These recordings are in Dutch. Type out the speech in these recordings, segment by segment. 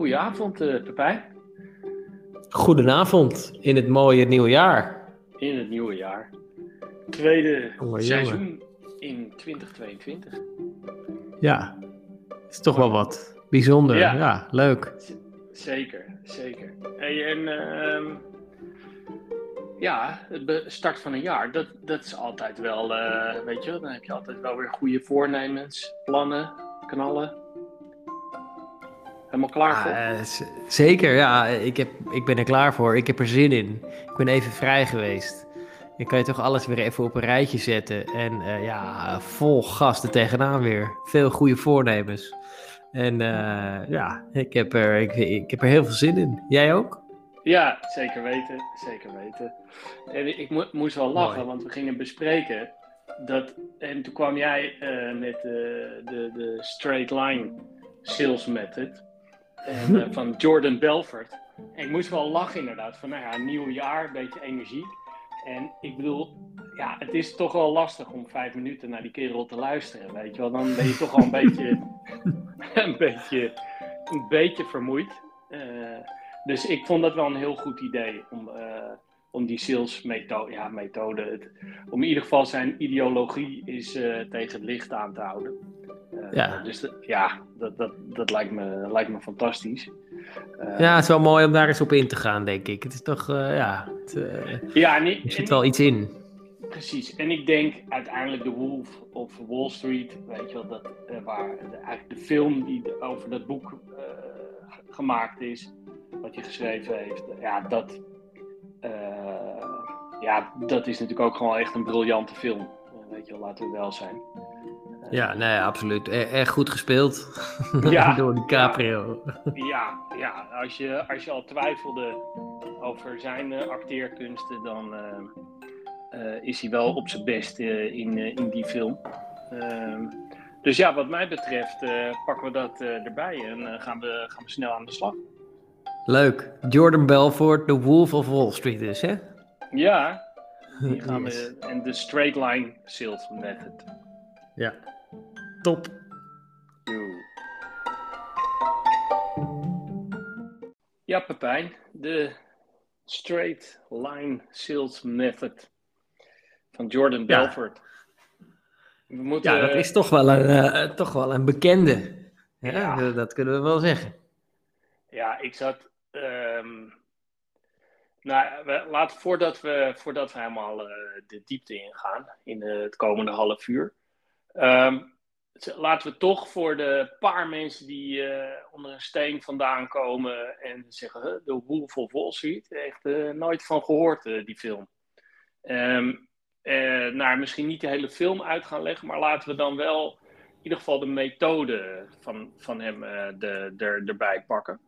Goedenavond, uh, Pepijn. Goedenavond in het mooie nieuwe jaar. In het nieuwe jaar. Tweede seizoen in 2022. Ja, is toch wel wat bijzonder. Ja, leuk. zeker, zeker. Hey, en uh, ja, het start van een jaar, dat, dat is altijd wel, uh, weet je, dan heb je altijd wel weer goede voornemens, plannen, knallen. Helemaal klaar voor? Uh, zeker, ja. Ik, heb, ik ben er klaar voor. Ik heb er zin in. Ik ben even vrij geweest. Dan kan je toch alles weer even op een rijtje zetten. En uh, ja, vol gas er tegenaan weer. Veel goede voornemens. En uh, ja, ik heb, er, ik, ik heb er heel veel zin in. Jij ook? Ja, zeker weten. Zeker weten. En ik mo moest wel lachen, Mooi. want we gingen bespreken dat. En toen kwam jij uh, met de, de, de straight line sales method. En, uh, van Jordan Belfort. En ik moest wel lachen inderdaad. Van nou ja, nieuw jaar, een beetje energie. En ik bedoel, ja, het is toch wel lastig om vijf minuten naar die kerel te luisteren, weet je wel. Dan ben je toch al een beetje, een beetje, een beetje vermoeid. Uh, dus ik vond dat wel een heel goed idee om, uh, om die sales methode, ja, methode het, om in ieder geval zijn ideologie is tegen het licht aan te houden. Uh, ja. Dus de, ja, dat, dat, dat lijkt, me, lijkt me fantastisch. ja, het is wel mooi om daar eens op in te gaan, denk ik. Het is toch, ja, het, ja en ik, er zit wel iets in. Precies, en ik denk uiteindelijk The Wolf of Wall Street, weet je wel, dat, waar de, eigenlijk de film die over dat boek gemaakt is, wat hij geschreven heeft, ja, dat, ja, dat is natuurlijk ook gewoon echt een briljante film. Weet je wel, laten we wel zijn. Ja, nee, absoluut. E echt goed gespeeld ja, door DiCaprio. Ja, ja, ja, Als, je, als je al twijfelde over zijn acteerkunsten, dan is hij wel op zijn best in, in die film. Ehm, dus ja, wat mij betreft pakken we dat erbij en gaan, we, gaan we snel aan de slag. Leuk. Jordan Belfort, The Wolf of Wall Street dus, hè? Ja. Die gaan we... En de straight line sales method. Ja. Top. Yo. Ja, Pepijn. De straight line sales method van Jordan Belfort. We moeten, ja, dat is toch wel een, uh, toch wel een bekende. Ja, ja, Dat kunnen we wel zeggen. Ja, ik zat Um, nou, we, laat, voordat, we, voordat we helemaal uh, de diepte ingaan in uh, het komende half uur. Um, laten we toch voor de paar mensen die uh, onder een steen vandaan komen en zeggen: de Wolf of Wall Street, echt nooit van gehoord, die film. Um, nou, misschien niet de hele film uit gaan leggen, maar laten we dan wel in ieder geval de methode van, van hem de, de, erbij pakken.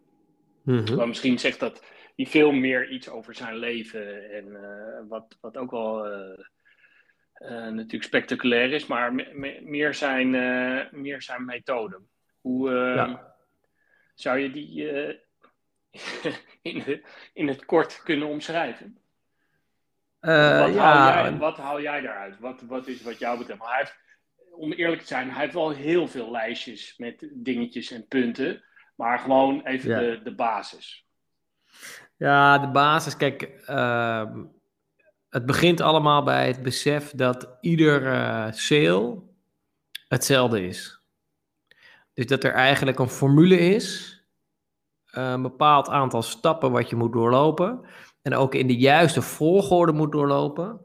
Mm misschien zegt dat die film meer iets over zijn leven. En wat, wat ook wel natuurlijk spectaculair is, maar me meer, zijn, meer zijn methode. Hoe ja. zou je die in, de, in het kort kunnen omschrijven? wat, ja. haal jij, wat haal jij daaruit? Wat, wat is wat jou betreft? Maar hij heeft, om eerlijk te zijn, hij heeft wel heel veel lijstjes met dingetjes en punten. Maar gewoon even ja. de, de basis. Ja, de basis. Kijk, uh, het begint allemaal bij het besef dat ieder uh, sale hetzelfde is. Dus dat er eigenlijk een formule is, een bepaald aantal stappen wat je moet doorlopen. En ook in de juiste volgorde moet doorlopen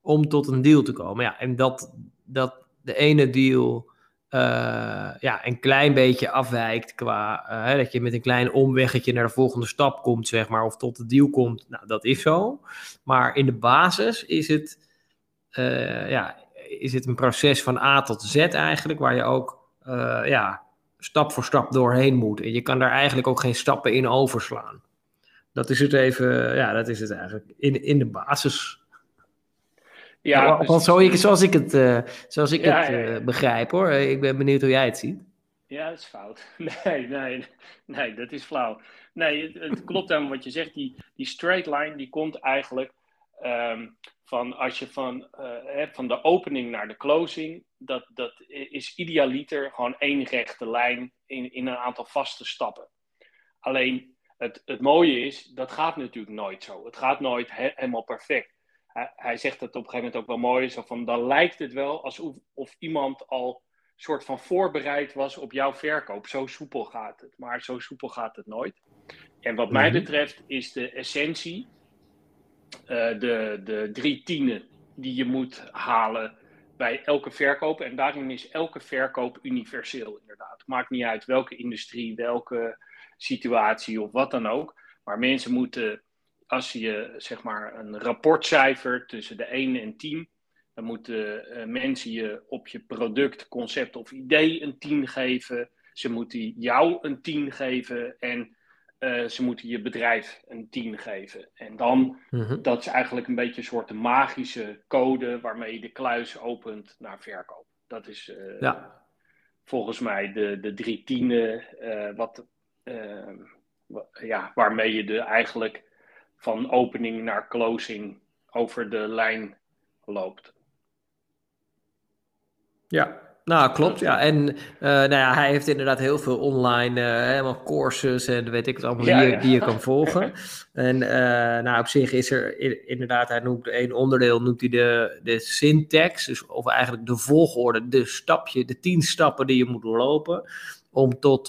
om tot een deal te komen. Ja, en dat, dat de ene deal uh, ja, een klein beetje afwijkt qua uh, dat je met een klein omweggetje naar de volgende stap komt, zeg maar, of tot de deal komt. Nou, dat is zo. Maar in de basis is het, uh, ja, is het een proces van A tot Z eigenlijk, waar je ook ja, stap voor stap doorheen moet. En je kan daar eigenlijk ook geen stappen in overslaan. Dat is het even, ja, dat is het eigenlijk in, in de basis. Ja, zo ik, zoals ik het, uh, zoals ik ja, het uh, ja, begrijp hoor. Ik ben benieuwd hoe jij het ziet. Ja, dat is fout. Nee, nee, nee, dat is flauw. Nee, het, het klopt helemaal wat je zegt. Die, die straight line die komt eigenlijk um, van als je van, uh, van de opening naar de closing, dat, dat is idealiter gewoon één rechte lijn in, in een aantal vaste stappen. Alleen het, het mooie is, dat gaat natuurlijk nooit zo. Het gaat nooit helemaal perfect. Hij, hij, zegt het op een gegeven moment ook wel mooi, zo van, dan lijkt het wel alsof of iemand al soort van voorbereid was op jouw verkoop. Zo soepel gaat het, maar zo soepel gaat het nooit. En wat mij mhm. betreft is de essentie uh, de, de drie tienen die je moet halen bij elke verkoop. En daarin is elke verkoop universeel inderdaad. Maakt niet uit welke industrie, welke situatie of wat dan ook. Maar mensen moeten, als je zeg maar een rapportcijfer tussen de 1 en 10, dan moeten uh, mensen je op je product, concept of idee een 10 geven. Ze moeten jou een 10 geven en uh, ze moeten je bedrijf een 10 geven. En dan, mm dat is eigenlijk een beetje een soort magische code waarmee je de kluis opent naar verkoop. Dat is uh, ja. volgens mij de, de drie tienen uh, wat, ja, waarmee je de eigenlijk van opening naar closing over de lijn loopt. Ja, nou, klopt. Ja. En uh, nou ja, hij heeft inderdaad heel veel online uh, helemaal courses en weet ik het allemaal die, die, je kan volgen. en uh, nou, op zich is er inderdaad, hij noemt één onderdeel, noemt hij de, de syntax, dus of eigenlijk de volgorde, de stapje, de tien stappen die je moet doorlopen om tot,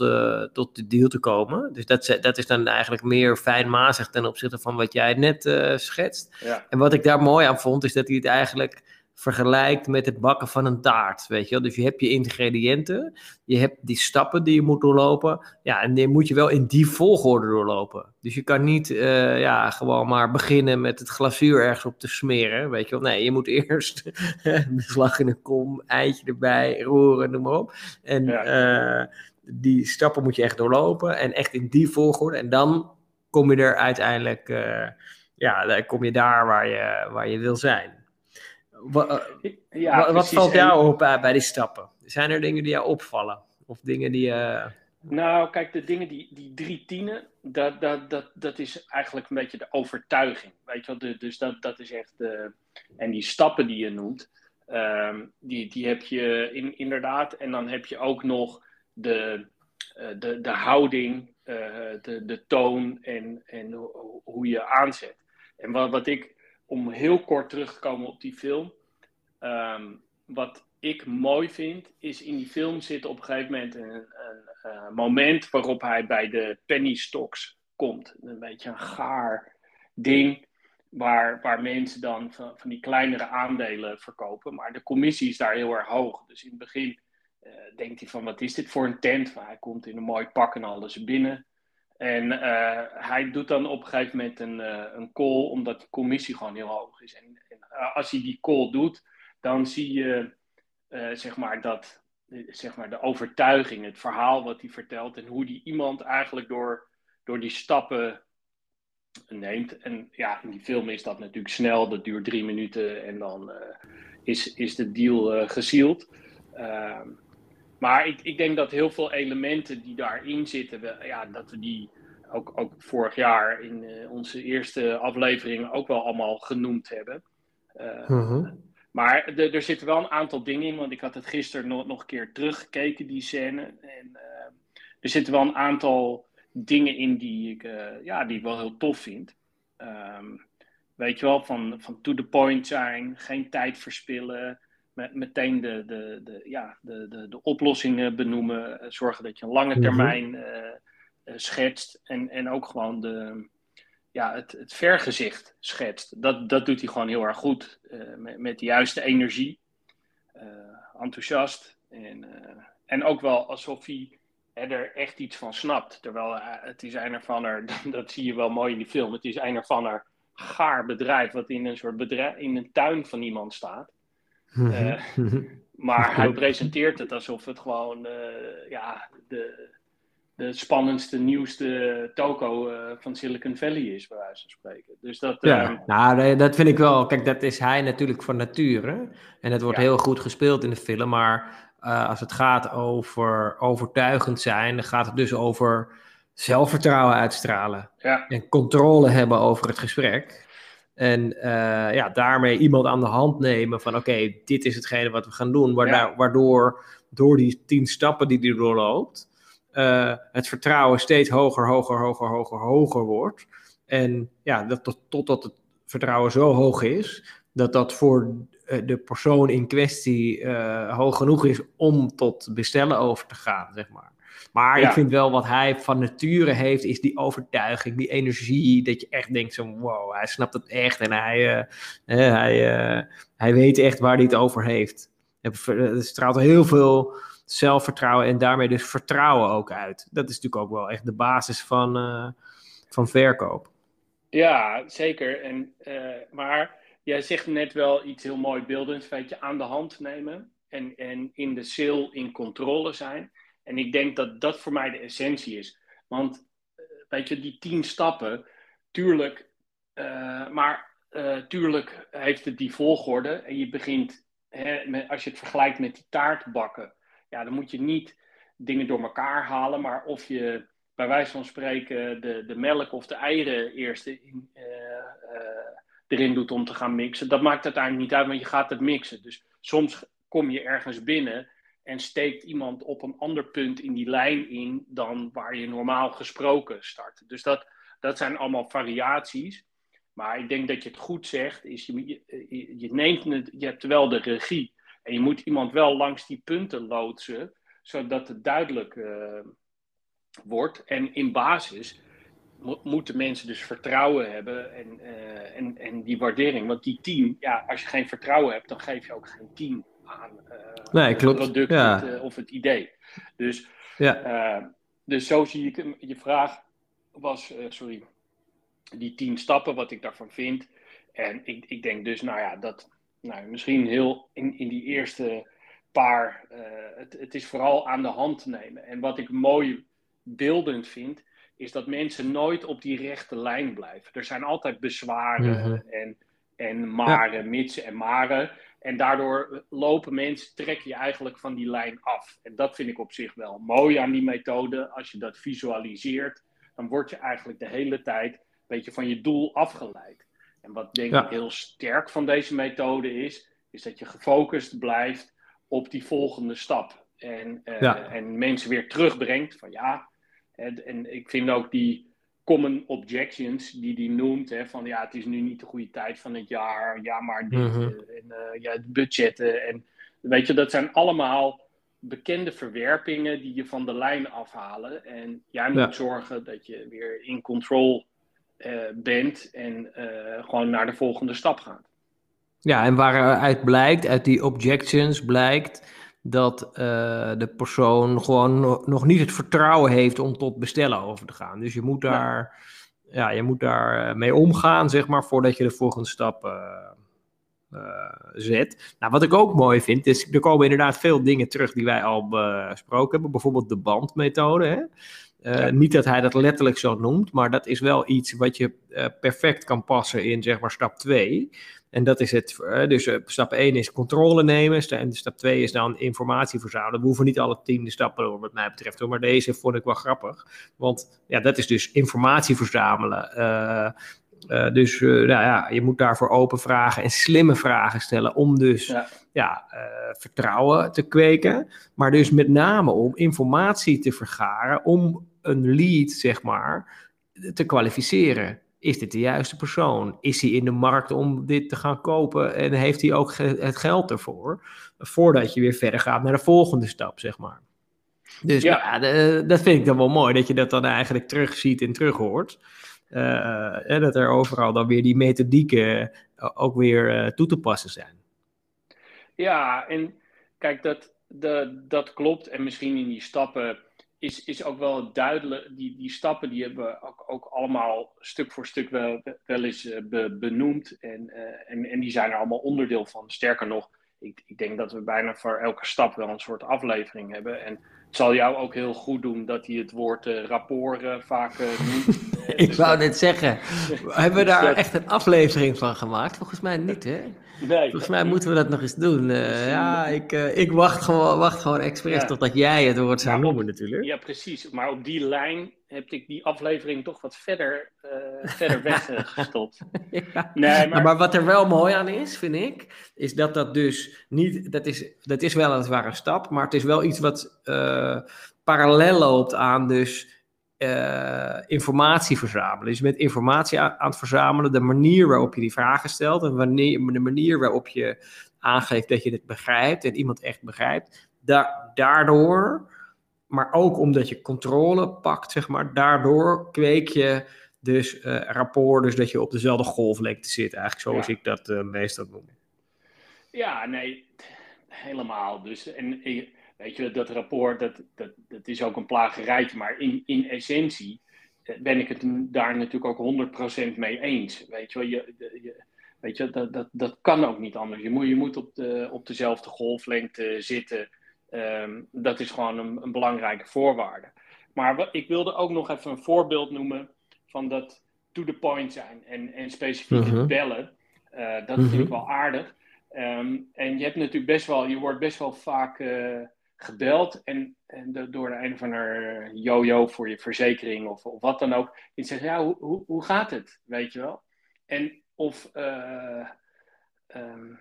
tot de deal te komen. Dus dat, dat is dan eigenlijk meer fijnmazig ten opzichte van wat jij net schetst. Ja. En wat ik daar mooi aan vond, is dat hij het eigenlijk vergelijkt met het bakken van een taart. Weet je wel? Dus je hebt je ingrediënten, je hebt die stappen die je moet doorlopen. Ja, en die moet je wel in die volgorde doorlopen. Dus je kan niet uh, ja, gewoon maar beginnen met het glazuur ergens op te smeren. Weet je wel? Nee, je moet eerst beslag in een kom, eitje erbij, roeren, noem maar op. En uh, die stappen moet je echt doorlopen en echt in die volgorde. En dan kom je er uiteindelijk, uh, ja, dan kom je daar waar je, waar je wil zijn. Wat, eh, ja, wat valt jou op uh, bij die stappen? Zijn er dingen die jou opvallen? Of dingen die. Uh... Nou, kijk, de dingen die, die drie tienen, dat, dat, dat, dat is eigenlijk een beetje de overtuiging. Weet je wel? dus dat, dat is echt. De, en die stappen die je noemt, um, die, die heb je in, inderdaad. En dan heb je ook nog de, de, de houding, de, de toon en, en hoe je aanzet. En wat, wat ik om heel kort terug te komen op die film. Ehm, wat ik mooi vind, is in die film zit op een gegeven moment een, moment waarop hij bij de penny stocks komt. Een beetje een gaar ding. Waar, waar mensen dan van, van die kleinere aandelen verkopen. Maar de commissie is daar heel erg hoog. Dus in het begin uh, denkt hij van wat is dit voor een tent? Hij komt in een mooi pak en alles binnen. En uh, hij doet dan op een gegeven moment een, uh, een call, omdat de commissie gewoon heel hoog is. En, en uh, als hij die call doet, dan zie je zeg maar dat, zeg maar de overtuiging, het verhaal wat hij vertelt en hoe die iemand eigenlijk door, door die stappen neemt. En ja, in die film is dat natuurlijk snel, dat duurt drie minuten en dan is, is de deal gezield. Ehm, maar ik, ik denk dat heel veel elementen die daarin zitten, we, ja, dat we die ook, ook vorig jaar in uh, onze eerste aflevering ook wel allemaal genoemd hebben. Uh, uh-huh. Maar er zitten wel een aantal dingen in, want ik had het gisteren nog, nog een keer teruggekeken, die scène. En uh, er zitten wel een aantal dingen in die ik, ja, die ik wel heel tof vind. Um, weet je wel, van, van to the point zijn, geen tijd verspillen meteen de, de, de, ja, de, de, de oplossingen benoemen. Eh, zorgen dat je een lange mhm. termijn uh, schetst. En, en ook gewoon de, ja, het, het vergezicht schetst. Dat, dat doet hij gewoon heel erg goed. Met, met de juiste energie. enthousiast. En, en ook wel alsof hij er echt iets van snapt. Terwijl het is een ervan er, dat zie je wel mooi in die film. Het is een ervan er gaar bedrijf wat in een soort bedrijf, in een tuin van iemand staat. Uh, maar hij presenteert het alsof het gewoon uh, ja, de, de spannendste, nieuwste toko uh, van Silicon Valley is, bij wijze van spreken. Dus dat, ja, nou, dat vind ik wel. Kijk, dat is hij natuurlijk van nature. En het wordt heel goed gespeeld in de film. Maar als het gaat over overtuigend zijn, dan gaat het dus over zelfvertrouwen uitstralen. Ja. En controle hebben over het gesprek. En uh, ja, daarmee iemand aan de hand nemen van oké, dit is hetgene wat we gaan doen. Waardoor, waardoor door die tien stappen die hij doorloopt, het vertrouwen steeds hoger, hoger, hoger, hoger, hoger wordt. En ja, dat tot, totdat het vertrouwen zo hoog is, dat dat voor de persoon in kwestie hoog genoeg is om tot bestellen over te gaan, zeg maar. Maar ik vind wel wat hij van nature heeft, is die overtuiging, die energie, dat je echt denkt zo, wow, hij snapt het echt en hij, uh, hij, uh, hij weet echt waar hij het over heeft. Het straalt heel veel zelfvertrouwen en daarmee dus vertrouwen ook uit. Dat is natuurlijk ook wel echt de basis van, uh, van verkoop. Ja, zeker. En, maar jij zegt net wel iets heel mooi beeldends, weet je, aan de hand nemen en, en in de sale in controle zijn. En ik denk dat dat voor mij de essentie is. Want, eh, weet je, die tien stappen, tuurlijk, uh, maar uh, tuurlijk heeft het die volgorde. En je begint, hè, met, als je het vergelijkt met die taartbakken, ja, dan moet je niet dingen door elkaar halen, maar of je bij wijze van spreken de, de melk of de eieren eerst in, erin doet om te gaan mixen, dat maakt uiteindelijk niet uit, want je gaat het mixen. Dus soms kom je ergens binnen en steekt iemand op een ander punt in die lijn in dan waar je normaal gesproken start. Dus dat, dat zijn allemaal variaties. Maar ik denk dat je het goed zegt, is je, je, neemt je hebt wel de regie. En je moet iemand wel langs die punten loodsen, zodat het duidelijk uh, wordt. En in basis moeten mensen dus vertrouwen hebben en, uh, en, en die waardering. Want die team, ja, als je geen vertrouwen hebt, dan geef je ook geen team aan uh, nee, het product ja. het, uh, of het idee. Dus, ja. Uh, dus zo zie ik je vraag was, sorry, die tien stappen, wat ik daarvan vind. En ik, ik denk dus, nou ja, dat nou, misschien heel in, in die eerste paar, het, het is vooral aan de hand te nemen. En wat ik mooi beeldend vind, is dat mensen nooit op die rechte lijn blijven. Er zijn altijd bezwaren mm -hmm. en, en maren, ja. mitsen en maren. En daardoor lopen mensen, trek je eigenlijk van die lijn af. En dat vind ik op zich wel mooi aan die methode. Als je dat visualiseert, dan word je eigenlijk de hele tijd een beetje van je doel afgeleid. En wat denk ja. ik heel sterk van deze methode is, is dat je gefocust blijft op die volgende stap. En, uh, ja. en mensen weer terugbrengt van ja. En, en ik vind ook die, common objections die hij noemt. Hè, van ja, het is nu niet de goede tijd van het jaar. Ja, maar dit. Mm-hmm. en uh, ja, het budgetten. En weet je, dat zijn allemaal bekende verwerpingen die je van de lijn afhalen. En jij moet ja. zorgen dat je weer in control uh, bent en uh, gewoon naar de volgende stap gaat. Ja, en waaruit blijkt, uit die objections blijkt dat uh, de persoon gewoon nog niet het vertrouwen heeft om tot bestellen over te gaan. Dus je moet daar, ja. ja je moet daar eh, mee omgaan, zeg maar, voordat je de volgende stap uh, zet. Nou, wat ik ook mooi vind, is er komen inderdaad veel dingen terug die wij al besproken hebben. Bijvoorbeeld de bandmethode. Hè? Uh, ja. Niet dat hij dat letterlijk zo noemt, maar dat is wel iets wat je uh, perfect kan passen in zeg maar stap 2. En dat is het. Uh, dus stap 1 is controle nemen. En stap 2 is dan informatie verzamelen. We hoeven niet alle tien de stappen door, wat mij betreft. Hoor, maar deze vond ik wel grappig. Want ja, dat is dus informatie verzamelen. Uh, dus uh, nou ja, je moet daarvoor open vragen en slimme vragen stellen om dus ja. ja vertrouwen te kweken. Maar dus met name om informatie te vergaren om een lead, zeg maar, te kwalificeren. Is dit de juiste persoon? Is hij in de markt om dit te gaan kopen en heeft hij ook het geld ervoor? Voordat je weer verder gaat naar de volgende stap, zeg maar. Dus ja, de, dat vind ik dan wel mooi, dat je dat dan eigenlijk terugziet en terughoort. Uh, en dat er overal dan weer die methodieken ook weer uh, toe te passen zijn. Ja, en kijk, dat, de, dat klopt. En misschien in die stappen is, is ook wel duidelijk. Die, die stappen die hebben we ook, ook allemaal stuk voor stuk wel, wel eens be, benoemd. En, uh, en, en die zijn er allemaal onderdeel van. Sterker nog, ik, ik denk dat we bijna voor elke stap wel een soort aflevering hebben. En het zal jou ook heel goed doen dat hij het woord uh, rapport uh, vaak noemt. ik wou net zeggen, hebben we daar echt een aflevering van gemaakt? Volgens mij niet, hè? Nee, Volgens mij moeten we dat nog eens doen. Uh, ja, ik, uh, ik wacht gewoon, wacht gewoon expres ja. totdat jij het woord zou noemen natuurlijk. Ja, precies. Maar op die lijn heb ik die aflevering toch wat verder, uh, verder weggestopt. ja. nee, maar... maar... wat er wel mooi aan is, vind ik, is dat dat dus niet... Dat is, dat is wel een zware stap, maar het is wel iets wat parallel loopt aan dus uh, informatie verzamelen. Dus met informatie aan, het verzamelen, de manier waarop je die vragen stelt en wanneer, de manier waarop je aangeeft dat je het begrijpt en iemand echt begrijpt, da daardoor, maar ook omdat je controle pakt, zeg maar, daardoor kweek je dus uh, rapport, dus dat je op dezelfde golflengte zit, eigenlijk zoals ik dat uh, meestal noem. Ja, nee, helemaal. Dus en Weet je, dat rapport, dat, dat, dat is ook een plagerijtje, maar in, in essentie eh, ben ik het daar natuurlijk ook 100% mee eens. Weet je, je, je, weet je dat, dat, dat kan ook niet anders. Je moet, je moet op, de, op dezelfde golflengte zitten. Um, dat is gewoon een, een, belangrijke voorwaarde. Maar wat, ik wilde ook nog even een voorbeeld noemen van dat to the point zijn en, en specifiek mhm. bellen. Uh, dat vind ik mhm. wel aardig. Um, en je hebt natuurlijk best wel, je wordt best wel vaak uh, gebeld en, en door een of ander yo-yo voor je verzekering of, of wat dan ook. Die zegt, ja, hoe, hoe, hoe gaat het? Weet je wel? En of, uh, um,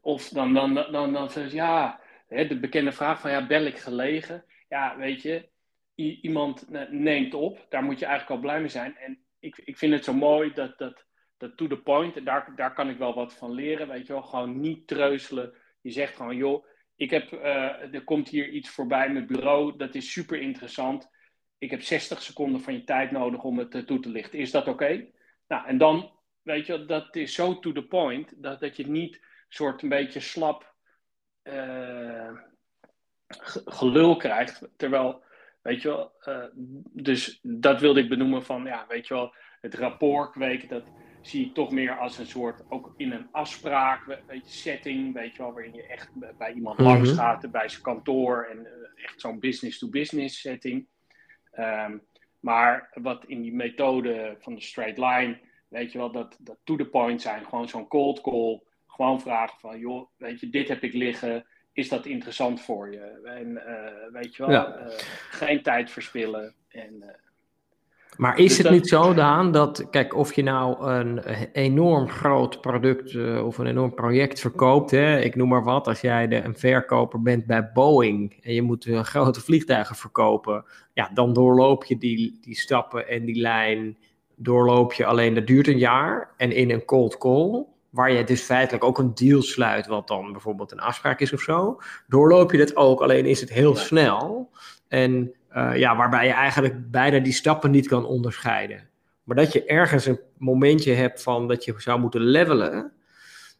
of dan, dan, dan, dan, dan zegt ja, hè, de bekende vraag van, ja, bel ik gelegen? Ja, weet je, iemand neemt op, daar moet je eigenlijk al blij mee zijn. En ik, ik vind het zo mooi dat, dat, dat to the point, daar, daar kan ik wel wat van leren, weet je wel, gewoon niet treuzelen. Je zegt gewoon, joh, ik heb, uh, er komt hier iets voorbij met bureau, dat is super interessant. Ik heb 60 seconden van je tijd nodig om het uh, toe te lichten. Is dat oké? Nou, en dan, weet je, dat is zo to the point, dat, dat je niet soort een beetje slap uh, gelul krijgt. Terwijl, weet je wel, dus dat wilde ik benoemen van, ja, weet je wel, het rapport kweken, dat zie ik toch meer als een soort, ook in een afspraak, weet je, setting, weet je wel, waarin je echt bij iemand mm langs gaat, bij zijn kantoor en uh, echt zo'n business-to-business setting. Um, maar wat in die methode van de straight line, weet je wel, dat, dat to the point zijn, gewoon zo'n cold call, gewoon vragen van, joh, weet je, dit heb ik liggen, is dat interessant voor je? En uh, weet je wel, ja. uh, geen tijd verspillen en maar is dus het niet zo, Daan, dat, kijk, of je nou een enorm groot product uh, of een enorm project verkoopt, hè, ik noem maar wat, als jij de, een verkoper bent bij Boeing en je moet uh, grote vliegtuigen verkopen, ja, dan doorloop je die, die stappen en die lijn, doorloop je alleen, dat duurt een jaar. En in een cold call, waar je dus feitelijk ook een deal sluit, wat dan bijvoorbeeld een afspraak is of zo, doorloop je dat ook, alleen is het heel snel. En uh, ja, waarbij je eigenlijk bijna die stappen niet kan onderscheiden. Maar dat je ergens een momentje hebt van dat je zou moeten levelen,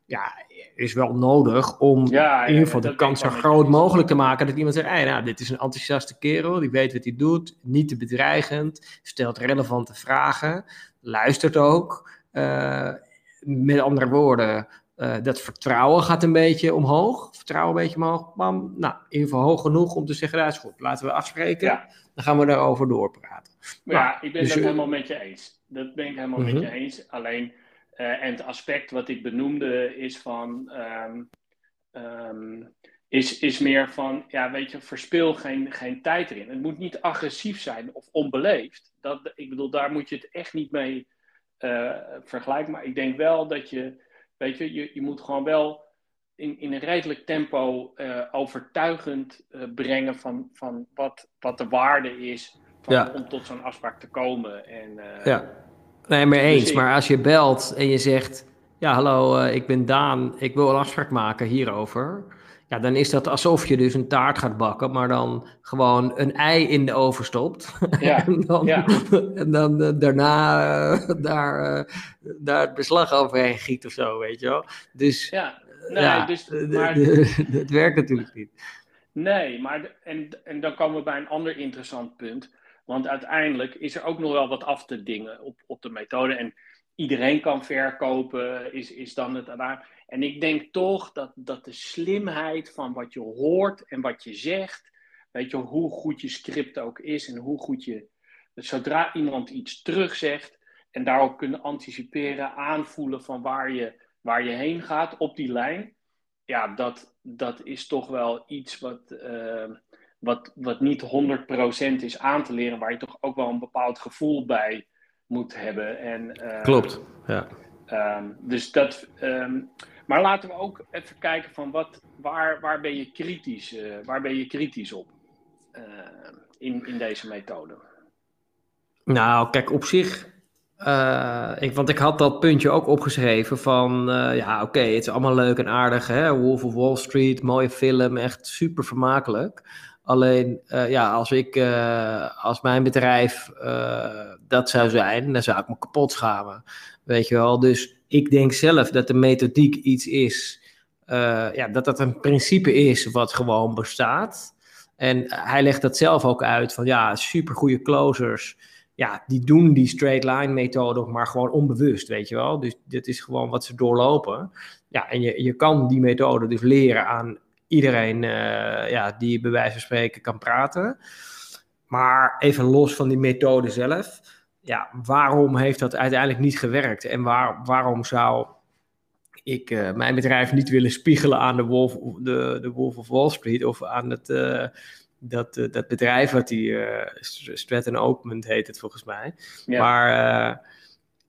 ja, is wel nodig om ja, in ieder geval de kans zo groot mogelijk te maken dat iemand zegt, hey, nou, dit is een enthousiaste kerel, die weet wat hij doet, niet te bedreigend, stelt relevante vragen, luistert ook. Uh, met andere woorden, uh, dat vertrouwen gaat een beetje omhoog. Vertrouwen een beetje omhoog. Bam. Nou, in ieder geval hoog genoeg om te zeggen, dat is goed. Laten we afspreken. Dan gaan we daarover doorpraten. Ja, nou, ik ben dus, het helemaal met je eens. Dat ben ik helemaal met mhm. je eens. Alleen, uh, en het aspect wat ik benoemde is van... Um, um, is, is meer van, ja, weet je, verspil geen, geen tijd erin. Het moet niet agressief zijn of onbeleefd. Dat, ik bedoel, daar moet je het echt niet mee uh, vergelijken. Maar ik denk wel dat je Weet je, je, je moet gewoon wel in, in een redelijk tempo uh, overtuigend uh, brengen van, van wat, wat de waarde is van, ja. om tot zo'n afspraak te komen. En, uh, ja, nee, maar eens. Dus maar als je belt en je zegt: Ja, hallo, ik ben Daan, ik wil een afspraak maken hierover. Ja, dan is dat alsof je dus een taart gaat bakken, maar dan gewoon een ei in de oven stopt. Ja. en dan, ja. en dan uh, daarna uh, daar, uh, daar het beslag overheen giet of zo, weet je wel. Dus ja, nee, ja dus, maar... het werkt natuurlijk niet. Nee, maar en, en dan komen we bij een ander interessant punt. Want uiteindelijk is er ook nog wel wat af te dingen op, op de methode. En iedereen kan verkopen, is, is dan het daar. En ik denk toch dat, dat de slimheid van wat je hoort en wat je zegt, weet je, hoe goed je script ook is en hoe goed je, zodra iemand iets terugzegt en daarop kunnen anticiperen, aanvoelen van waar je, waar je heen gaat op die lijn, ja, dat, dat is toch wel iets wat, uh, wat, wat niet 100% is aan te leren, waar je toch ook wel een bepaald gevoel bij moet hebben. En, uh, Klopt, ja. Um, dus dat, um, maar laten we ook even kijken van wat, waar, waar ben je kritisch, uh, waar ben je kritisch op uh, in, in deze methode? Nou, kijk, op zich uh, ik, want ik had dat puntje ook opgeschreven van, ja oké, het is allemaal leuk en aardig, hè? Wolf of Wall Street, mooie film, echt super vermakelijk. Alleen, ja, als ik, als mijn bedrijf dat zou zijn, dan zou ik me kapot schamen, weet je wel. Dus ik denk zelf dat de methodiek iets is, ja, dat dat een principe is wat gewoon bestaat. En hij legt dat zelf ook uit van, ja, super goede closers ja, die doen die straight line methode, maar gewoon onbewust, weet je wel. Dus dit is gewoon wat ze doorlopen. Ja, en je, je kan die methode dus leren aan iedereen uh, ja, die bij wijze van spreken kan praten. Maar even los van die methode zelf, ja, waarom heeft dat uiteindelijk niet gewerkt? En waar, waarom zou ik uh, mijn bedrijf niet willen spiegelen aan de Wolf, de, de Wolf of Wall Street of aan het, uh, dat, uh, dat bedrijf wat die Stratton Oakmont heet het volgens mij. Ja. Maar,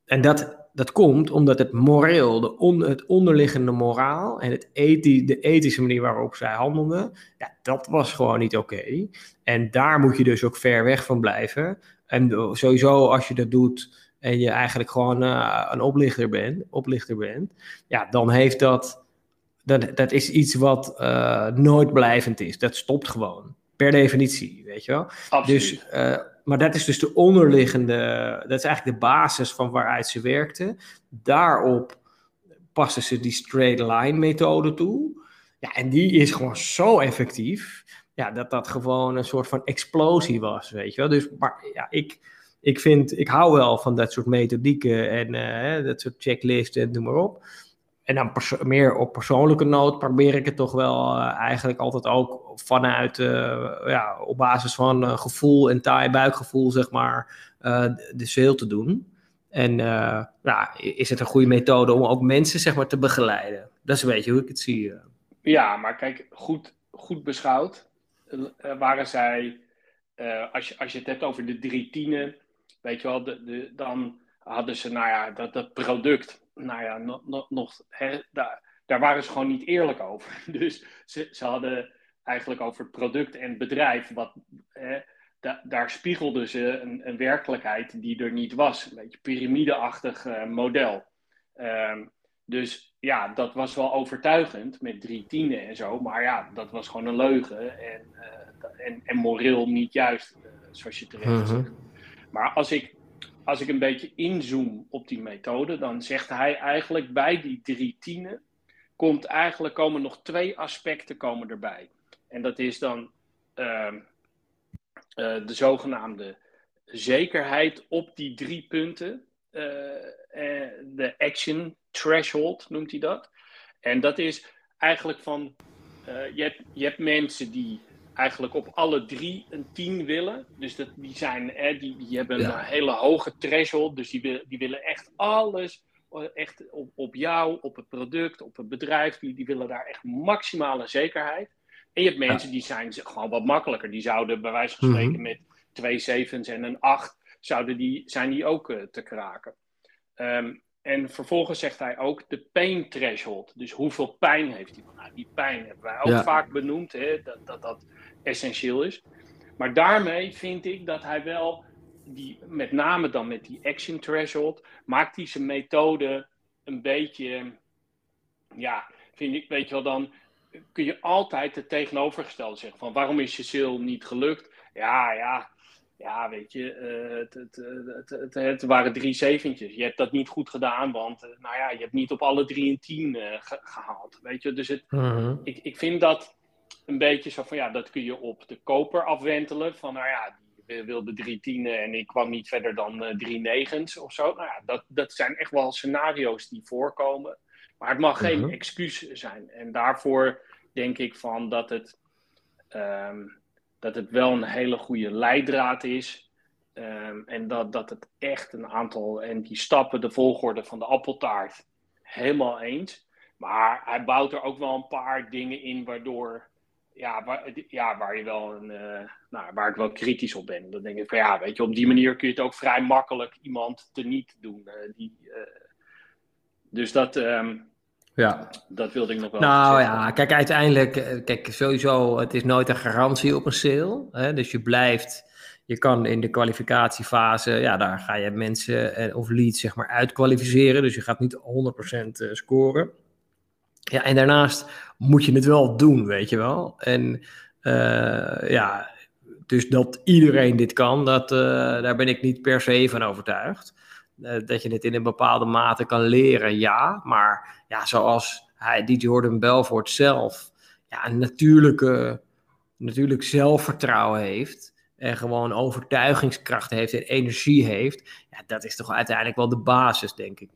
en dat, dat komt omdat het moreel, de on, het onderliggende moraal en het ethi, de ethische manier waarop zij handelden, ja, dat was gewoon niet oké. Okay. En daar moet je dus ook ver weg van blijven. En sowieso als je dat doet en je eigenlijk gewoon een oplichter bent, oplichter bent, ja, dan heeft dat, dat, dat is iets wat nooit blijvend is. Dat stopt gewoon per definitie, weet je wel. Absoluut. Dus, uh, maar dat is dus de onderliggende, dat is eigenlijk de basis van waaruit ze werkte. Daarop passen ze die straight line methode toe. Ja, en die is gewoon zo effectief, ja, dat dat gewoon een soort van explosie was, weet je wel. Dus, maar ja, ik, ik vind, ik hou wel van dat soort methodieken en uh, dat soort checklisten en noem maar op. En dan meer op persoonlijke noot probeer ik het toch wel uh, eigenlijk altijd ook vanuit, uh, ja, op basis van gevoel en taai buikgevoel, zeg maar, de sale te doen. En ja, is het een goede methode om ook mensen, zeg maar, te begeleiden? Dat is een beetje hoe ik het zie. Ja, maar kijk, goed, goed beschouwd waren zij, als, je, als je het hebt over de drie tienen, weet je wel, de, dan hadden ze, nou ja, dat, dat product nou ja, nog, nog, daar, daar waren ze gewoon niet eerlijk over. Dus ze, ze hadden eigenlijk over product en bedrijf, wat, daar spiegelden ze een, een, werkelijkheid die er niet was. Een beetje piramideachtig uh, model. Um, dus ja, dat was wel overtuigend met drie tienen en zo. Maar ja, dat was gewoon een leugen en, uh, en, en moreel niet juist, uh, zoals je terecht mhm. zegt. Maar als ik als ik een beetje inzoom op die methode, dan zegt hij eigenlijk bij die drie tienen komt eigenlijk komen nog twee aspecten komen erbij. En dat is dan uh, uh, de zogenaamde zekerheid op die drie punten. Uh, de action threshold noemt hij dat. En dat is eigenlijk van, je, hebt, je hebt mensen die eigenlijk op alle drie een 10 willen. Dus dat, die, zijn, hè, die, die hebben een hele hoge threshold. Dus die, die willen echt alles. Eh, echt op, op jou, op het product, op het bedrijf. Die, die willen daar echt maximale zekerheid. En je hebt mensen die zijn gewoon wat makkelijker. Die zouden bij wijze van spreken mm met twee zevens en een acht... Zouden die, zijn die ook uh, te kraken. Um, en vervolgens zegt hij ook de pain threshold. Dus hoeveel pijn heeft hij? Nou, die pijn hebben wij ook ja. vaak benoemd, hè, dat, dat dat essentieel is. Maar daarmee vind ik dat hij wel, die, met name dan met die action threshold, maakt hij zijn methode een beetje, ja, vind ik, weet je wel, dan kun je altijd het tegenovergestelde zeggen. Van waarom is je sale niet gelukt? Ja, ja, ja, weet je, uh, het, het, het, het, waren drie zeventjes. Je hebt dat niet goed gedaan, want uh, nou ja, je hebt niet op alle drie en tien ge gehaald. Weet je, dus het, -huh. ik, ik vind dat een beetje zo van ja, dat kun je op de koper afwentelen. Van nou ja, die wilde drie tienen en ik kwam niet verder dan drie negens of zo. Nou ja, dat, dat zijn echt wel scenario's die voorkomen. Maar het mag geen excuus zijn. En daarvoor denk ik van dat het. Um, dat het wel een hele goede leidraad is. Ehm, en dat, dat het echt een aantal, en die stappen, de volgorde van de appeltaart, helemaal eens. Maar hij bouwt er ook wel een paar dingen in waardoor, ja, waar, ja, waar je wel een, uh, nou, waar ik wel kritisch op ben. Dan denk ik van ja, weet je, op die manier kun je het ook vrij makkelijk iemand teniet doen. Uh, die, uh, dus dat, um, ja. dat wilde ik nog wel Nou ja, kijk, uiteindelijk, kijk, sowieso, het is nooit een garantie op een sale. Hè? Dus je blijft je kan in de kwalificatiefase, ja, daar ga je mensen of leads zeg maar uitkwalificeren. Dus je gaat niet 100% scoren. Ja, en daarnaast moet je het wel doen, weet je wel. En uh, ja, dus dat iedereen dit kan, dat, uh, daar ben ik niet per se van overtuigd. Uh, dat je het in een bepaalde mate kan leren, ja. Maar ja, zoals hij, die Jordan Belfort zelf ja, een natuurlijke, natuurlijk zelfvertrouwen heeft en gewoon overtuigingskracht heeft en energie heeft, ja, dat is toch uiteindelijk wel de basis, denk ik.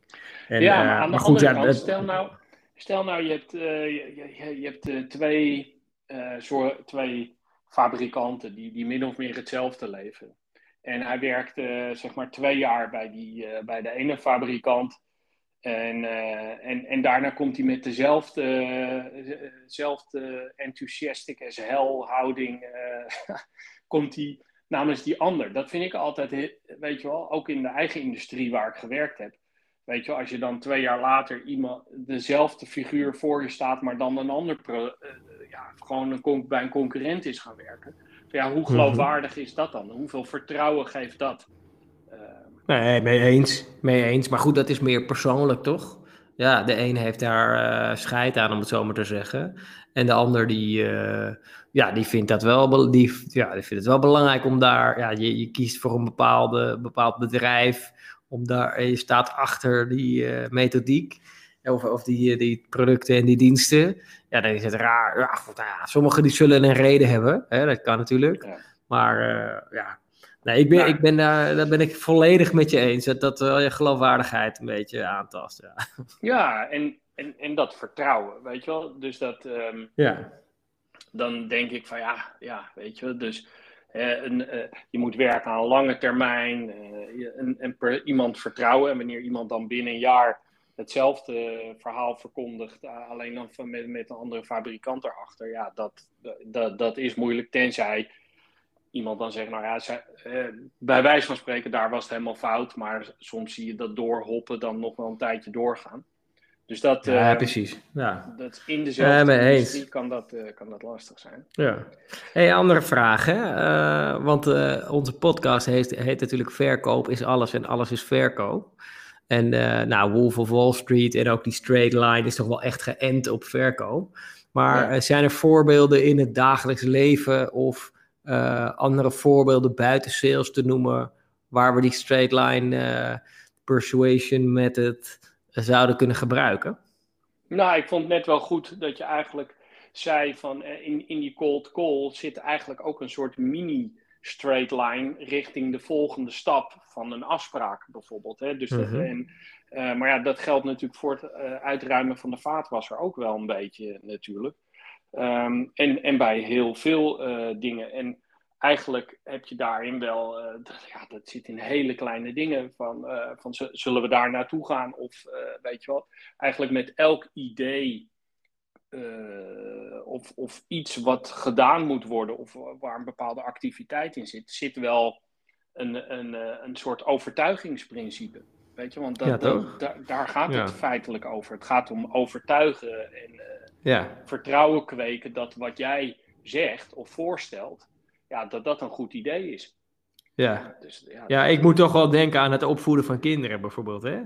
En, ja, maar aan de goed, andere ja, kant, stel nou, stel nou je hebt, uh, je, je, je, hebt uh, twee, soort, twee fabrikanten die, die min of meer hetzelfde leveren. En hij werkt zeg maar twee jaar bij, die, bij de ene fabrikant. En, en, en daarna komt hij met dezelfde, dezelfde enthusiastic as hell houding komt hij namens die ander. Dat vind ik altijd, weet je wel, ook in de eigen industrie waar ik gewerkt heb. Weet je, als je dan twee jaar later iemand, dezelfde figuur voor je staat, maar dan een ander, ja, gewoon een, bij een concurrent is gaan werken. Ja, hoe mhm. geloofwaardig is dat dan? Hoeveel vertrouwen geeft dat? Uh, nee, mee eens. Mee eens. Maar goed, dat is meer persoonlijk, toch? Ja, de een heeft daar uh, scheid aan, om het zo maar te zeggen. En de ander die, uh, ja, die vindt dat wel, die, ja, die vindt het wel belangrijk om daar, ja, je, je kiest voor een bepaalde, bepaald bedrijf, om daar, je staat achter die uh, methodiek, of, of die, die producten en die diensten. Ja, dan is het raar. Ja, nou sommigen die zullen een reden hebben, hè, dat kan natuurlijk. Ja. Maar ja, Nee, ik ben, nou, ik ben daar, daar ben ik volledig met je eens. Dat, dat wel je geloofwaardigheid een beetje aantast. Ja, ja en, en, en dat vertrouwen, weet je wel. Dus dat, um, ja. dan denk ik van ja, ja weet je wel. Dus uh, een, uh, je moet werken aan lange termijn. Uh, en, en per iemand vertrouwen. En wanneer iemand dan binnen een jaar hetzelfde verhaal verkondigt, alleen dan van, met, met een andere fabrikant erachter. Ja, dat, dat, dat is moeilijk, tenzij iemand dan zegt, nou ja, zij, eh, bij wijze van spreken, daar was het helemaal fout. Maar soms zie je dat doorhoppen dan nog wel een tijdje doorgaan. Dus dat, ja, uh, precies. Ja. Dat in dezelfde industrie kan dat, uh, kan dat lastig zijn. Ja. Hey, andere vraag, hè? Want onze podcast heet, heet natuurlijk Verkoop is alles en alles is verkoop. En nou, Wolf of Wall Street en ook die straight line is toch wel echt geënt op verkoop. Maar ja. zijn er voorbeelden in het dagelijks leven of uh, andere voorbeelden buiten sales te noemen, waar we die straight line persuasion method zouden kunnen gebruiken? Nou, ik vond het net wel goed dat je eigenlijk zei van eh, in, in die cold call zit eigenlijk ook een soort mini straight line richting de volgende stap van een afspraak bijvoorbeeld. Hè? Dus dat, mhm. en, uh, maar ja, dat geldt natuurlijk voor het uh, uitruimen van de vaatwasser ook wel een beetje natuurlijk. Um, en, en bij heel veel uh, dingen. En eigenlijk heb je daarin wel, dat, ja, dat zit in hele kleine dingen. Van, van zullen we daar naartoe gaan? Of weet je wat? Eigenlijk met elk idee of, of iets wat gedaan moet worden, of waar een bepaalde activiteit in zit, zit wel een, een, een soort overtuigingsprincipe. Weet je, want dat, dat, daar, daar gaat het feitelijk over. Het gaat om overtuigen en ja. vertrouwen kweken dat wat jij zegt of voorstelt, ja, dat dat een goed idee is. Ja, dus, ja, ja ik moet toch wel denken aan het opvoeden van kinderen bijvoorbeeld. Hè?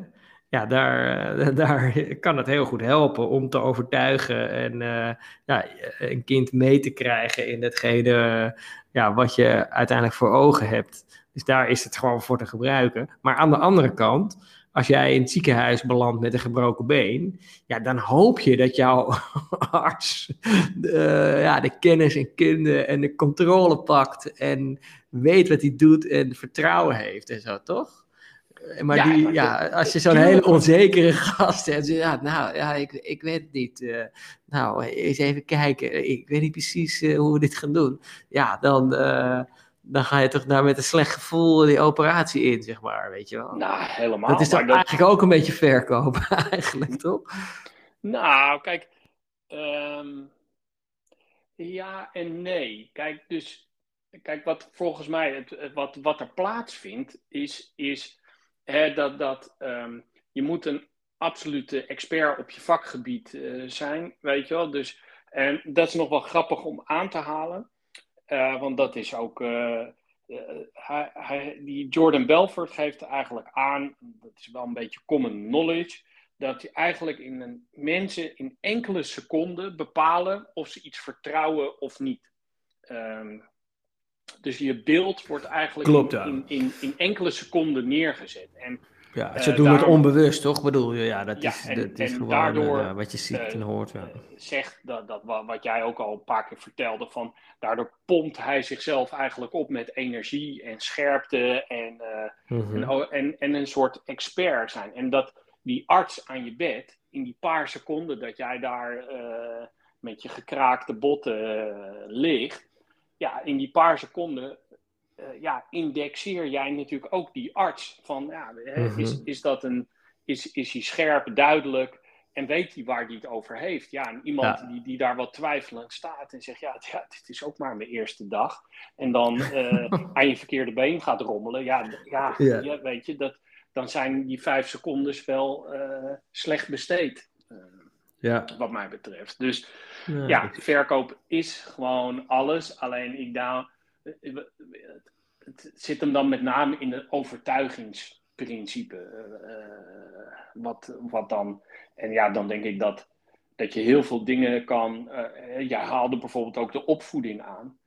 Ja, daar, eh, daar kan het heel goed helpen om te overtuigen en uh, ja, een kind mee te krijgen in hetgene ja, wat je uiteindelijk voor ogen hebt. Dus daar is het gewoon voor te gebruiken. Maar aan de andere kant, als jij in het ziekenhuis belandt met een gebroken been, ja, dan hoop je dat jouw arts de, ja, de kennis en kunde en de controle pakt en weet wat hij doet en vertrouwen heeft en zo, toch? Maar, ja, die, ja, als je zo'n hele onzekere gast hebt, ja, nou, ja, ik, ik weet het niet. Uh, nou, eens even kijken. Ik weet niet precies uh, hoe we dit gaan doen. Ja, dan, uh, dan ga je toch daar met een slecht gevoel die operatie in, zeg maar, weet je wel. Nou, helemaal. dat is toch maar dat- eigenlijk ook een beetje verkopen, eigenlijk, toch? Nou, kijk. ehm, ja en nee. Kijk, dus. Kijk, wat volgens mij. Het- wat, wat er plaatsvindt. Is. is dat. dat ehm, je moet een absolute expert op je vakgebied eh, zijn. Weet je wel. Dus. En dat is nog wel grappig om aan te halen. eh, want dat is ook. eh, hij, die Jordan Belfort geeft eigenlijk aan. Dat is wel een beetje common knowledge dat je eigenlijk in een, mensen in enkele seconden bepalen of ze iets vertrouwen of niet. Ehm, dus je beeld wordt eigenlijk Klopt, in, ja. in, in, in enkele seconden neergezet. En Ja, Eh, ze doen het onbewust, toch? Bedoel je? Ja, dat Ja, is, en- dat is en gewoon daardoor, eh, wat je ziet eh, en hoort. Ja. zegt dat, dat wa- wat jij ook al een paar keer vertelde, van daardoor pompt hij zichzelf eigenlijk op met energie en scherpte en, Mhm. en, en, en een soort expert zijn. En dat die arts aan je bed, in die paar seconden dat jij daar met je gekraakte botten ligt, ja, in die paar seconden eh, ja, indexeer jij natuurlijk ook die arts. Van, ja, Mhm. is, is, dat een, is, is hij scherp, duidelijk en weet hij waar hij het over heeft? Ja, en iemand Ja. Die, die daar wat twijfelend staat en zegt, ja, ja, dit is ook maar mijn eerste dag. En dan eh, aan je verkeerde been gaat rommelen. Ja, d- ja, Ja. ja, weet je, dat, dan zijn die vijf secondes wel eh, slecht besteed. Ja. wat mij betreft. Dus Ja, verkoop is gewoon alles. Alleen ik daar, het zit hem dan met name in het overtuigingsprincipe. eh, wat, wat dan, en ja, dan denk ik dat, dat je heel veel dingen kan. eh jij haalde bijvoorbeeld ook de opvoeding aan.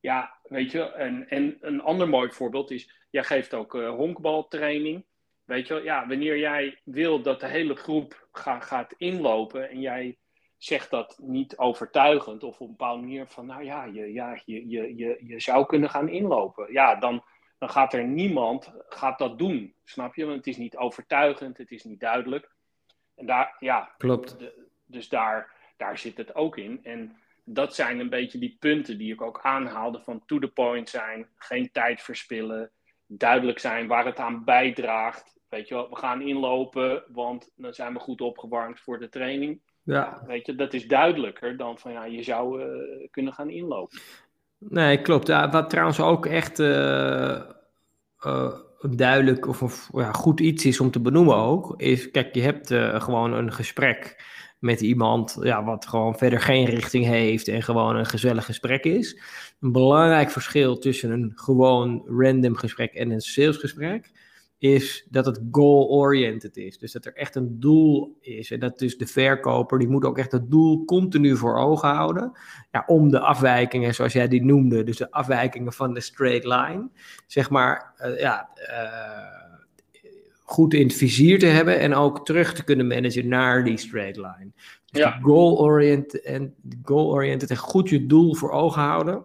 Ja, weet je, en, en een ander mooi voorbeeld is, jij geeft ook eh, honkbaltraining. Weet je wel, ja, wanneer jij wil dat de hele groep ga, gaat inlopen en jij zegt dat niet overtuigend of op een bepaalde manier van, nou ja, je, ja je, je, je, je zou kunnen gaan inlopen. Ja, dan, dan gaat er niemand gaat dat doen, snap je? Want het is niet overtuigend, het is niet duidelijk. En daar, ja, Klopt. de- dus daar, daar zit het ook in. En dat zijn een beetje die punten die ik ook aanhaalde van to the point zijn, geen tijd verspillen, duidelijk zijn waar het aan bijdraagt. Weet je wel, we gaan inlopen, want dan zijn we goed opgewarmd voor de training. Ja. Weet je, dat is duidelijker dan van ja, je zou eh, kunnen gaan inlopen. Nee, klopt. Ja, wat trouwens ook echt eh, duidelijk of, of ja, goed iets is om te benoemen ook, is, kijk, je hebt gewoon een gesprek met iemand ja, wat gewoon verder geen richting heeft en gewoon een gezellig gesprek is. Een belangrijk verschil tussen een gewoon random gesprek en een salesgesprek is dat het goal-oriented is. Dus dat er echt een doel is. En dat dus de verkoper, die moet ook echt het doel continu voor ogen houden. Ja, om de afwijkingen, zoals jij die noemde, dus de afwijkingen van de straight line, zeg maar, eh, ja, eh, goed in het vizier te hebben en ook terug te kunnen managen naar die straight line. Dus Ja. goal-oriented en, goal-oriented en goed je doel voor ogen houden.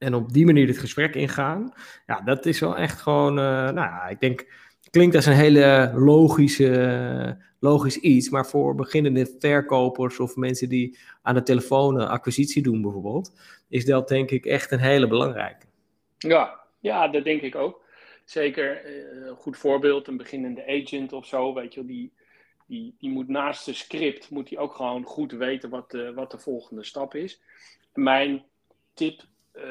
En op die manier het gesprek ingaan. Ja, dat is wel echt gewoon, eh, nou ja, ik denk, klinkt als een hele logische, logisch iets. Maar voor beginnende verkopers of mensen die aan de telefoon acquisitie doen bijvoorbeeld, is dat denk ik echt een hele belangrijke. Ja, ja dat denk ik ook. Zeker eh, een goed voorbeeld, een beginnende agent of zo, weet je die, die, die moet naast de script, moet hij ook gewoon goed weten wat de, wat de volgende stap is. Mijn tip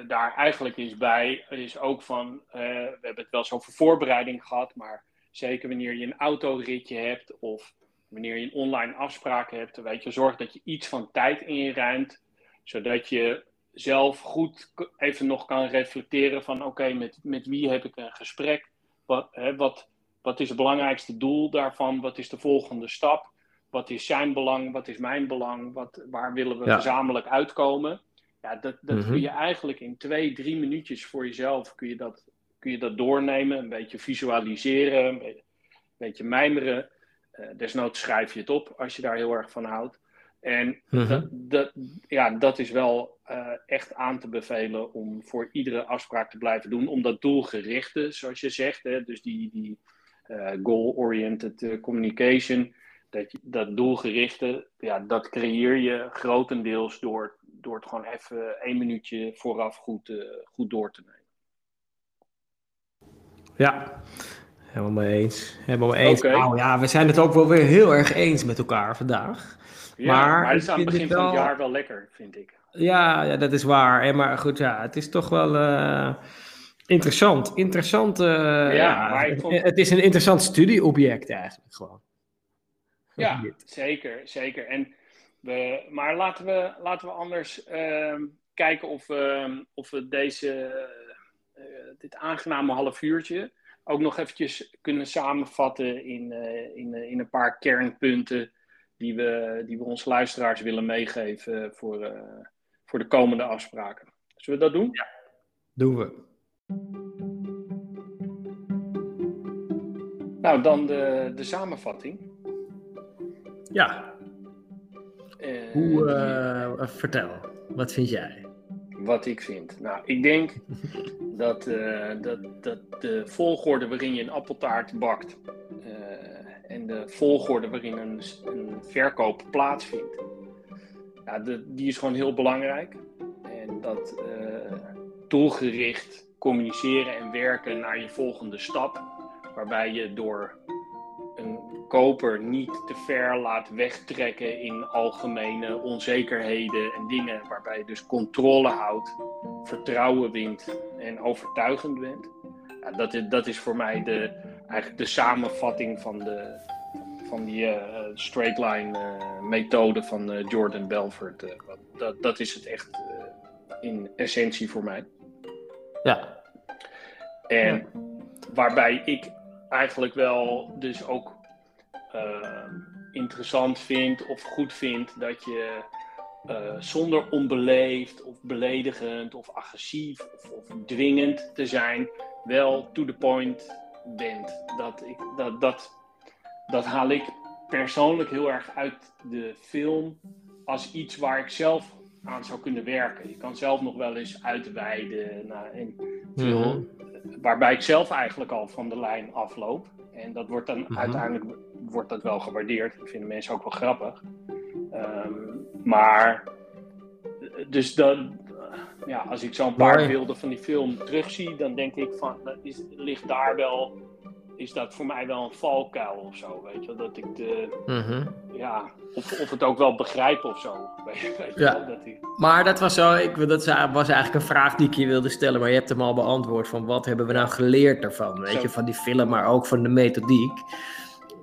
daar eigenlijk is bij, is ook van, eh, we hebben het wel eens over voorbereiding gehad, maar zeker wanneer je een autoritje hebt of wanneer je een online afspraak hebt, weet je, zorg dat je iets van tijd inruimt, zodat je zelf goed even nog kan reflecteren van oké, met, met wie heb ik een gesprek? Wat, hè, wat, wat is het belangrijkste doel daarvan? Wat is de volgende stap? Wat is zijn belang? Wat is mijn belang? Wat, waar willen we Ja. gezamenlijk uitkomen? Ja, dat, dat Mhm. kun je eigenlijk in twee, drie minuutjes voor jezelf kun je dat, kun je dat doornemen, een beetje visualiseren, een beetje, een beetje mijmeren. Eh, desnoods schrijf je het op als je daar heel erg van houdt. En Mhm. dat, dat, ja, dat is wel eh, echt aan te bevelen om voor iedere afspraak te blijven doen. Om dat doelgerichte, zoals je zegt, hè, dus die, die eh, goal-oriented eh, communication, dat, dat doelgerichte, ja, dat creëer je grotendeels door, door het gewoon even één minuutje vooraf goed, eh, goed door te nemen. Ja, helemaal mee eens. Helemaal mee eens. Nou ja, we zijn het ook wel weer heel erg eens met elkaar vandaag. Ja, maar, maar het is aan het begin van het jaar wel lekker, vind ik. Ja, ja dat is waar. En maar goed, ja, het is toch wel uh, interessant. Interessant. Uh, ja, vond... het, is een interessant studieobject eigenlijk gewoon. Ja, zeker, zeker. En we, maar laten we, laten we anders uh, kijken of we, of we deze, uh, dit aangename half uurtje ook nog eventjes kunnen samenvatten in, uh, in, in een paar kernpunten die we, die we onze luisteraars willen meegeven voor, voor de komende afspraken. Zullen we dat doen? Ja, doen we. Nou, dan de, de samenvatting. Ja. Uh, Hoe, uh, vertel, wat vind jij? Wat ik vind? Nou, ik denk dat, uh, dat, dat de volgorde waarin je een appeltaart bakt en de volgorde waarin een, een verkoop plaatsvindt, ja, de, die is gewoon heel belangrijk. En dat doelgericht communiceren en werken naar je volgende stap, waarbij je door koper niet te ver laat wegtrekken in algemene onzekerheden en dingen waarbij je dus controle houdt, vertrouwen wint en overtuigend bent. Ja, dat, is, dat is voor mij de, eigenlijk de samenvatting van, de, van die uh, straight line uh, methode van uh, Jordan Belfort. dat, dat is het echt in essentie voor mij. Ja. En waarbij ik eigenlijk wel dus ook uh, interessant vind of goed vind dat je uh, zonder onbeleefd of beledigend of agressief of, of, dwingend te zijn, wel to the point bent. Dat, ik, dat, dat, dat haal ik persoonlijk heel erg uit de film als iets waar ik zelf aan zou kunnen werken. Je kan zelf nog wel eens uitweiden. Nou, en veel, mhm waarbij ik zelf eigenlijk al van de lijn afloop. En dat wordt dan mhm. uiteindelijk wordt dat wel gewaardeerd. Dat vinden mensen ook wel grappig. Ehm, maar, dus dan, ja, als ik zo'n paar beelden van die film terugzie, dan denk ik van, is, ligt daar wel is dat voor mij wel een valkuil of zo, weet je Dat ik de, mhm. ja, of, of het ook wel begrijp of zo. Weet, ja. dat ik... Maar dat was zo, ik, dat was eigenlijk een vraag die ik je wilde stellen, maar je hebt hem al beantwoord van wat hebben we nou geleerd ervan, weet je, van die film, maar ook van de methodiek.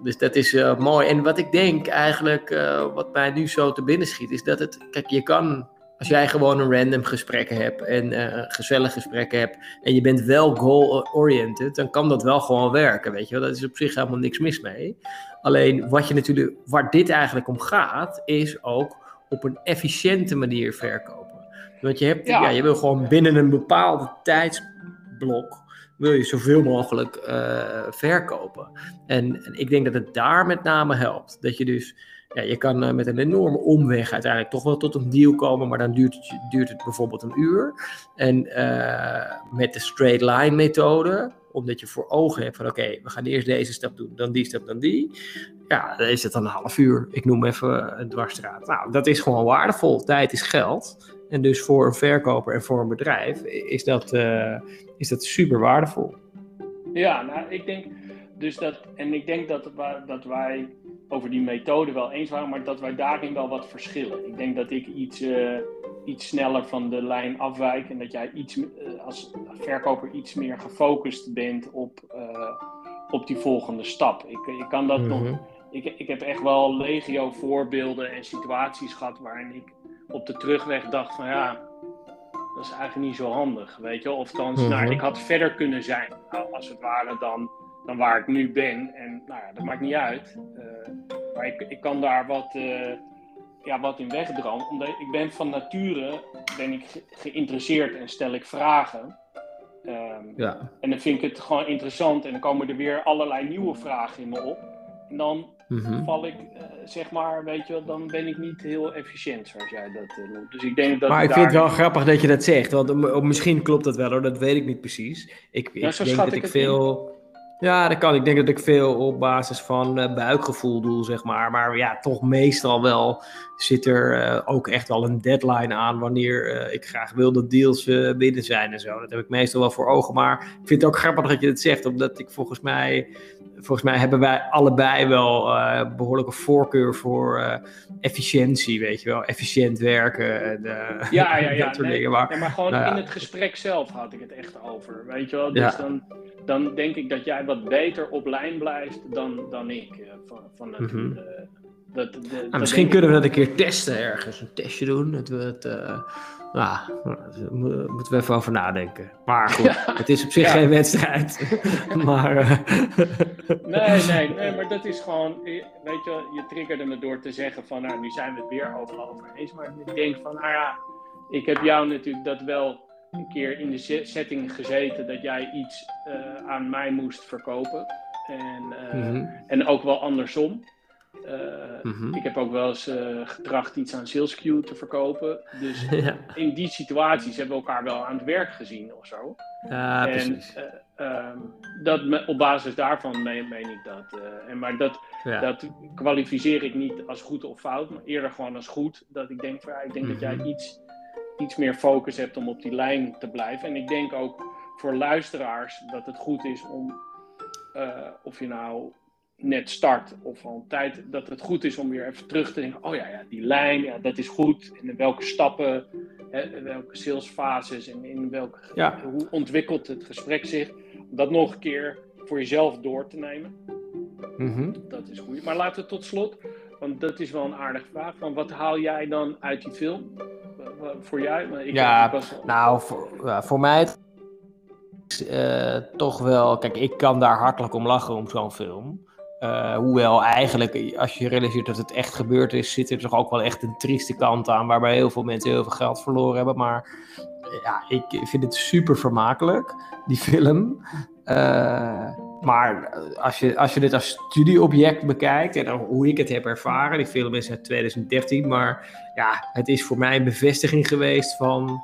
Dus dat is uh, mooi. En wat ik denk eigenlijk, uh, wat mij nu zo te binnen schiet, is dat het, kijk, je kan als jij gewoon een random gesprek hebt en uh, gezellig gesprekken hebt en je bent wel goal-oriented, dan kan dat wel gewoon werken, weet je wel. Dat is op zich helemaal niks mis mee. Alleen wat je natuurlijk, waar dit eigenlijk om gaat, is ook op een efficiënte manier verkopen. Want je, hebt, ja. je wil gewoon binnen een bepaalde tijdsblok, wil je zoveel mogelijk uh, verkopen. En, en ik denk dat het daar met name helpt. Dat je dus ja, je kan uh, met een enorme omweg uiteindelijk toch wel tot een deal komen, maar dan duurt het, duurt het bijvoorbeeld een uur. En uh, met de straight line methode, omdat je voor ogen hebt van oké, we gaan eerst deze stap doen, dan die stap, dan die. Ja, dan is het dan een half uur. Ik noem even een dwarsstraat. Nou, dat is gewoon waardevol. Tijd is geld. En dus voor een verkoper en voor een bedrijf is dat, uh, is dat super waardevol. Ja, nou, ik denk dus dat, en ik denk dat, dat wij over die methode wel eens waren, maar dat wij daarin wel wat verschillen. Ik denk dat ik iets, uh, iets sneller van de lijn afwijk en dat jij iets, uh, als verkoper iets meer gefocust bent op, uh, op die volgende stap. Ik, ik kan dat nog. Mhm. Ik, ik heb echt wel legio voorbeelden en situaties gehad waarin ik op de terugweg dacht van ja, dat is eigenlijk niet zo handig, weet je. Of dan, nou, mhm. ik had verder kunnen zijn, nou, als het ware dan dan waar ik nu ben. En nou ja, dat maakt niet uit. Uh, maar ik, ik kan daar wat, uh, ja, wat in wegdromen. Omdat ik ben van nature ben ik geïnteresseerd en stel ik vragen. Um, ja. En dan vind ik het gewoon interessant en dan komen er weer allerlei nieuwe vragen in me op. En dan mm-hmm. val ik, uh, zeg maar, weet je wel, dan ben ik niet heel efficiënt zoals jij dat uh, noemt. Dus ik denk dat. Maar ik vind het wel grappig dat je dat zegt, want misschien klopt dat wel hoor, dat weet ik niet precies. Ik, ik denk dat ik, ik veel. Ja, dat kan. Ik denk dat ik veel op basis van uh, buikgevoel doe, zeg maar. Maar ja, toch meestal wel zit er uh, ook echt wel een deadline aan wanneer uh, ik graag wil dat deals binnen zijn en zo. Dat heb ik meestal wel voor ogen. Maar ik vind het ook grappig dat je het zegt, omdat ik volgens mij volgens mij hebben wij allebei wel behoorlijke voorkeur voor efficiëntie, weet je wel. Efficiënt werken en ja, ja, ja. dat soort nee, dingen. Maar, nee, maar gewoon nou, in het gesprek zelf had ik het echt over, weet je wel. Dus ja. dan, dan denk ik dat jij wat beter op lijn blijft dan, dan ik. van, van het, mm -hmm. dat, de, nou, dat misschien kunnen we dat een keer testen ergens. Een testje doen. Dat we het nou, daar moeten we even over nadenken. Maar goed, ja. het is op zich ja. geen wedstrijd. maar, uh... nee, nee, nee, maar dat is gewoon, weet je, je triggerde me door te zeggen van, nou, nu zijn we het weer overal over eens. Maar ik denk van, nou ja, ik heb jou natuurlijk dat wel een keer in de setting gezeten dat jij iets uh, aan mij moest verkopen. En, uh, mm-hmm. en ook wel andersom. Uh, mm-hmm. Ik heb ook wel eens getracht iets aan SalesQ te verkopen. Dus ja. in die situaties hebben we elkaar wel aan het werk gezien of zo. Ja, en, precies. Um, dat me, op basis daarvan meen, meen ik dat. en maar dat, ja. dat kwalificeer ik niet als goed of fout, maar eerder gewoon als goed. Dat ik denk, van, ja, ik denk dat jij iets, iets meer focus hebt om op die lijn te blijven. En ik denk ook voor luisteraars dat het goed is om, of je nou net start of al een tijd, dat het goed is om weer even terug te denken, oh ja, ja die lijn, ja, dat is goed. En in welke stappen, hè, in welke salesfases en in welke, ja. hoe ontwikkelt het gesprek zich. Dat nog een keer voor jezelf door te nemen. Mm-hmm. Dat is goed. Maar laten we tot slot, want dat is wel een aardige vraag, van wat haal jij dan uit die film? Voor jij? Ik, ja, nou, voor, ja, voor mij uh, toch wel, kijk, ik kan daar hartelijk om lachen om zo'n film. Uh, hoewel eigenlijk, als je realiseert dat het echt gebeurd is, zit er toch ook wel echt een trieste kant aan, waarbij heel veel mensen heel veel geld verloren hebben. Maar ja, ik vind het super vermakelijk, die film. Uh, maar als je, als je dit als studieobject bekijkt en hoe ik het heb ervaren, die film is uit 2013, maar ja, het is voor mij een bevestiging geweest van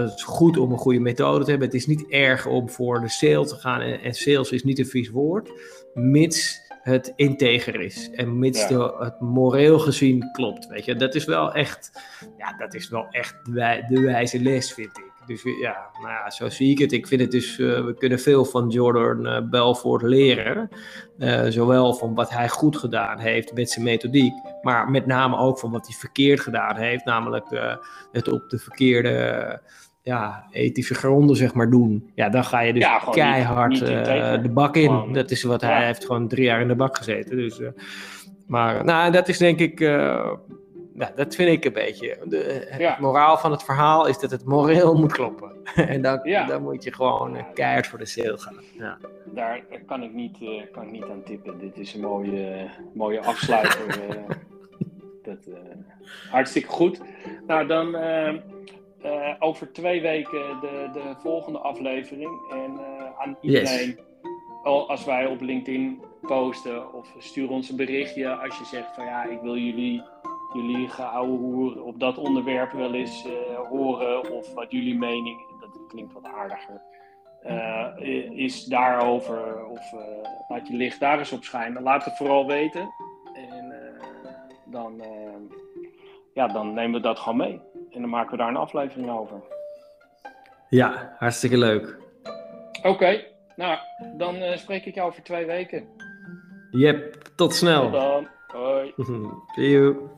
het is goed om een goede methode te hebben. Het is niet erg om voor de sale te gaan. En, en sales is niet een vies woord. Mits het integer is. En mits de, het moreel gezien klopt. Weet je, dat is wel echt, ja, dat is wel echt de, de wijze les, vind ik. Dus ja, nou ja, zo zie ik het. Ik vind het dus, uh, we kunnen veel van Jordan uh, Belfort leren. Uh, zowel van wat hij goed gedaan heeft met zijn methodiek, maar met name ook van wat hij verkeerd gedaan heeft. Namelijk het op de verkeerde ja, ethische gronden zeg maar doen. Ja, dan ga je dus keihard niet, niet de bak in. dat is wat hij heeft gewoon drie jaar in de bak gezeten. Dus, maar nou, dat is denk ik nou, dat vind ik een beetje. De, het moraal van het verhaal is dat het moreel moet kloppen. en dan, dan moet je gewoon keihard voor de sale gaan. Ja. Daar kan ik, niet, kan ik niet aan tippen. Dit is een mooie, mooie afsluiter. dat, hartstikke goed. Nou, dan over twee weken de, de volgende aflevering. En aan iedereen, yes. als wij op LinkedIn posten of stuur ons een berichtje als je zegt van ja, ik wil jullie jullie geouwe op dat onderwerp wel eens uh, horen of wat jullie mening, dat klinkt wat aardiger, is daarover of laat je licht daar eens op schijnen. Laat het vooral weten en dan, ja, dan nemen we dat gewoon mee en dan maken we daar een aflevering over. Ja, hartstikke leuk. Oké, okay, nou dan spreek ik jou over twee weken. Yep, tot snel. Tot dan. Hoi. See you.